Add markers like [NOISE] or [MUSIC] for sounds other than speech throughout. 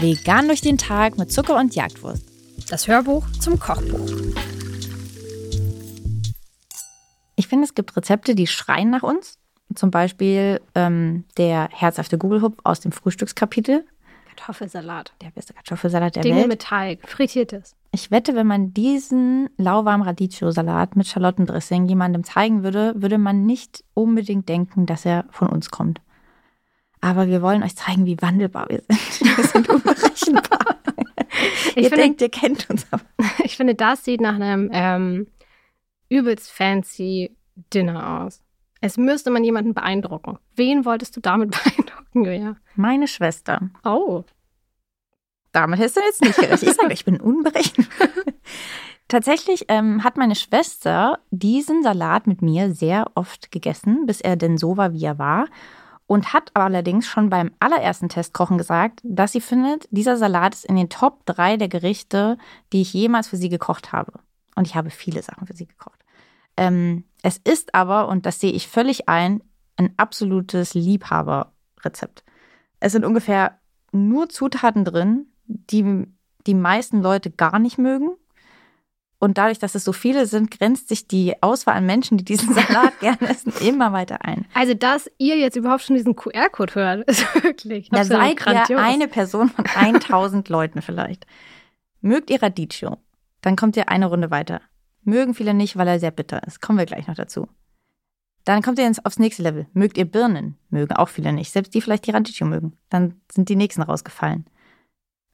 Vegan durch den Tag mit Zucker und Jagdwurst. Das Hörbuch zum Kochbuch. Ich finde, es gibt Rezepte, die schreien nach uns. Zum Beispiel ähm, der herzhafte Google-Hub aus dem Frühstückskapitel. Kartoffelsalat. Der beste Kartoffelsalat der Dinge Welt. mit Teig, frittiertes. Ich wette, wenn man diesen lauwarmen Radicchio-Salat mit Schalottendressing jemandem zeigen würde, würde man nicht unbedingt denken, dass er von uns kommt. Aber wir wollen euch zeigen, wie wandelbar wir sind. [LAUGHS] Wir sind unberechenbar. Ich ihr finde- denkt, ihr kennt uns aber. [LAUGHS] Ich finde, das sieht nach einem ähm, übelst fancy Dinner aus. Es müsste man jemanden beeindrucken. Wen wolltest du damit [LAUGHS] beeindrucken, Julia? Meine Schwester. Oh. Damit hast du jetzt nicht gerechnet. Ich sage, ich bin unberechenbar. [LAUGHS] Tatsächlich ähm, hat meine Schwester diesen Salat mit mir sehr oft gegessen, bis er denn so war, wie er war. Und hat allerdings schon beim allerersten Testkochen gesagt, dass sie findet, dieser Salat ist in den Top 3 der Gerichte, die ich jemals für sie gekocht habe. Und ich habe viele Sachen für sie gekocht. Ähm, es ist aber, und das sehe ich völlig ein, ein absolutes Liebhaberrezept. Es sind ungefähr nur Zutaten drin, die die meisten Leute gar nicht mögen. Und dadurch, dass es so viele sind, grenzt sich die Auswahl an Menschen, die diesen Salat [LAUGHS] gerne essen, immer weiter ein. Also, dass ihr jetzt überhaupt schon diesen QR-Code hört, ist [LAUGHS] wirklich Da seid ihr eine Person von [LAUGHS] 1000 Leuten vielleicht. Mögt ihr Radicchio? Dann kommt ihr eine Runde weiter. Mögen viele nicht, weil er sehr bitter ist. Kommen wir gleich noch dazu. Dann kommt ihr ins, aufs nächste Level. Mögt ihr Birnen? Mögen auch viele nicht. Selbst die vielleicht die Radicchio mögen. Dann sind die nächsten rausgefallen.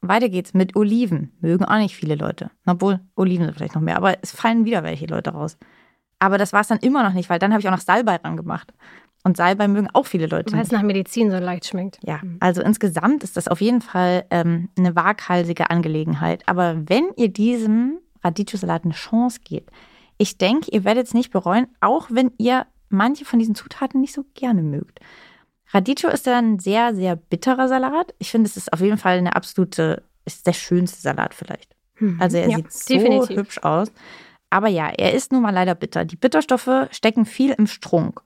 Weiter geht's mit Oliven. Mögen auch nicht viele Leute. Obwohl, Oliven sind vielleicht noch mehr, aber es fallen wieder welche Leute raus. Aber das war es dann immer noch nicht, weil dann habe ich auch noch Salbei dran gemacht. Und Salbei mögen auch viele Leute Weil es nach Medizin so leicht schmeckt. Ja, also insgesamt ist das auf jeden Fall ähm, eine waghalsige Angelegenheit. Aber wenn ihr diesem Radicchio-Salat eine Chance gebt, ich denke, ihr werdet es nicht bereuen, auch wenn ihr manche von diesen Zutaten nicht so gerne mögt. Radicchio ist ja ein sehr, sehr bitterer Salat. Ich finde, es ist auf jeden Fall eine absolute, ist der schönste Salat vielleicht. Also er Ja, sieht so definitiv. hübsch aus. Aber ja, er ist nun mal leider bitter. Die Bitterstoffe stecken viel im Strunk.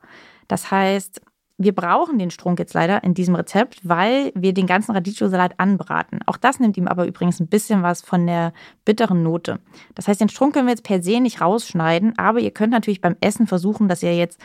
Das heißt, wir brauchen den Strunk jetzt leider in diesem Rezept, weil wir den ganzen Radicchio-Salat anbraten. Auch das nimmt ihm aber übrigens ein bisschen was von der bitteren Note. Das heißt, den Strunk können wir jetzt per se nicht rausschneiden, aber ihr könnt natürlich beim Essen versuchen, dass ihr jetzt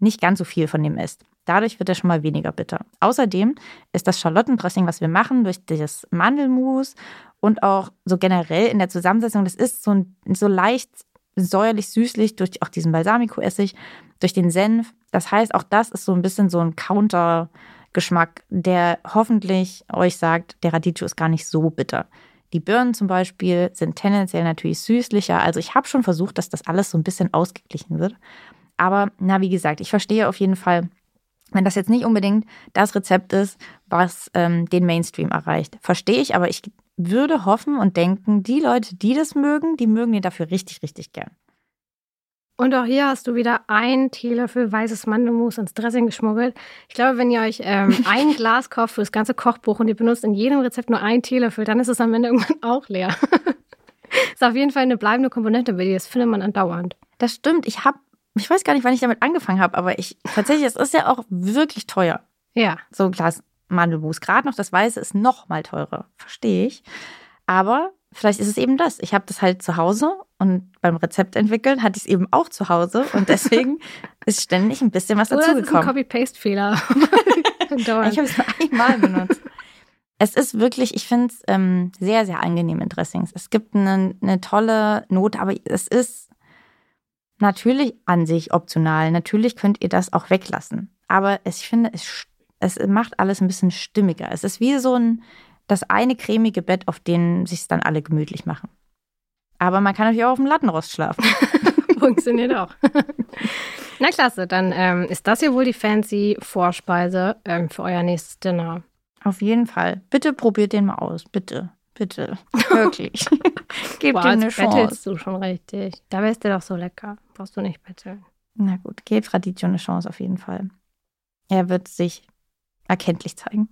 nicht ganz so viel von dem esst. Dadurch wird er schon mal weniger bitter. Außerdem ist das Schalottendressing, was wir machen, durch das Mandelmus und auch so generell in der Zusammensetzung, das ist so, ein, so leicht säuerlich-süßlich durch auch diesen Balsamico-Essig, durch den Senf. Das heißt, auch das ist so ein bisschen so ein Counter-Geschmack, der hoffentlich euch sagt, der Radicchio ist gar nicht so bitter. Die Birnen zum Beispiel sind tendenziell natürlich süßlicher. Also ich habe schon versucht, dass das alles so ein bisschen ausgeglichen wird. Aber na, wie gesagt, ich verstehe auf jeden Fall, wenn das jetzt nicht unbedingt das Rezept ist, was ähm, den Mainstream erreicht. Verstehe ich, aber ich würde hoffen und denken, die Leute, die das mögen, die mögen den dafür richtig, richtig gern. Und auch hier hast du wieder ein Teelöffel weißes Mandelmus ins Dressing geschmuggelt. Ich glaube, wenn ihr euch ähm, [LAUGHS] ein Glas kauft für das ganze Kochbuch und ihr benutzt in jedem Rezept nur einen Teelöffel, dann ist es am Ende [LAUGHS] irgendwann auch leer. [LAUGHS] ist auf jeden Fall eine bleibende Komponente bei dir. Das findet man andauernd. Das stimmt. Ich habe, ich weiß gar nicht, wann ich damit angefangen habe, aber ich tatsächlich, es ist ja auch wirklich teuer. Ja. So ein Glas Mandelmus. Gerade noch das Weiße ist noch mal teurer. Verstehe ich. Aber vielleicht ist es eben das. Ich habe das halt zu Hause und beim Rezept entwickeln hatte ich es eben auch zu Hause und [LAUGHS] deswegen ist ständig ein bisschen was Oder es ist ein dazugekommen. Copy-Paste-Fehler. [LAUGHS] [LAUGHS] Ich habe es nur einmal benutzt. Es ist wirklich, ich finde es ähm, sehr, sehr angenehm in Dressings. Es gibt eine, eine tolle Note, aber es ist natürlich an sich optional. Natürlich könnt ihr das auch weglassen. Aber es, ich finde, es, es macht alles ein bisschen stimmiger. Es ist wie so ein, das eine cremige Bett, auf dem sich dann alle gemütlich machen. Aber man kann natürlich auch auf dem Lattenrost schlafen. [LAUGHS] Funktioniert auch. [LAUGHS] Na klasse, dann ähm, ist das hier wohl die fancy Vorspeise ähm, für euer nächstes Dinner. Auf jeden Fall. Bitte probiert den mal aus. Bitte. Bitte. [LAUGHS] Wirklich. Gebt Boah, ihm eine Chance. bettelst du schon richtig. Da wärst du doch so lecker. Brauchst du nicht betteln. Na gut, gebt Radicchio eine Chance auf jeden Fall. Er wird sich erkenntlich zeigen.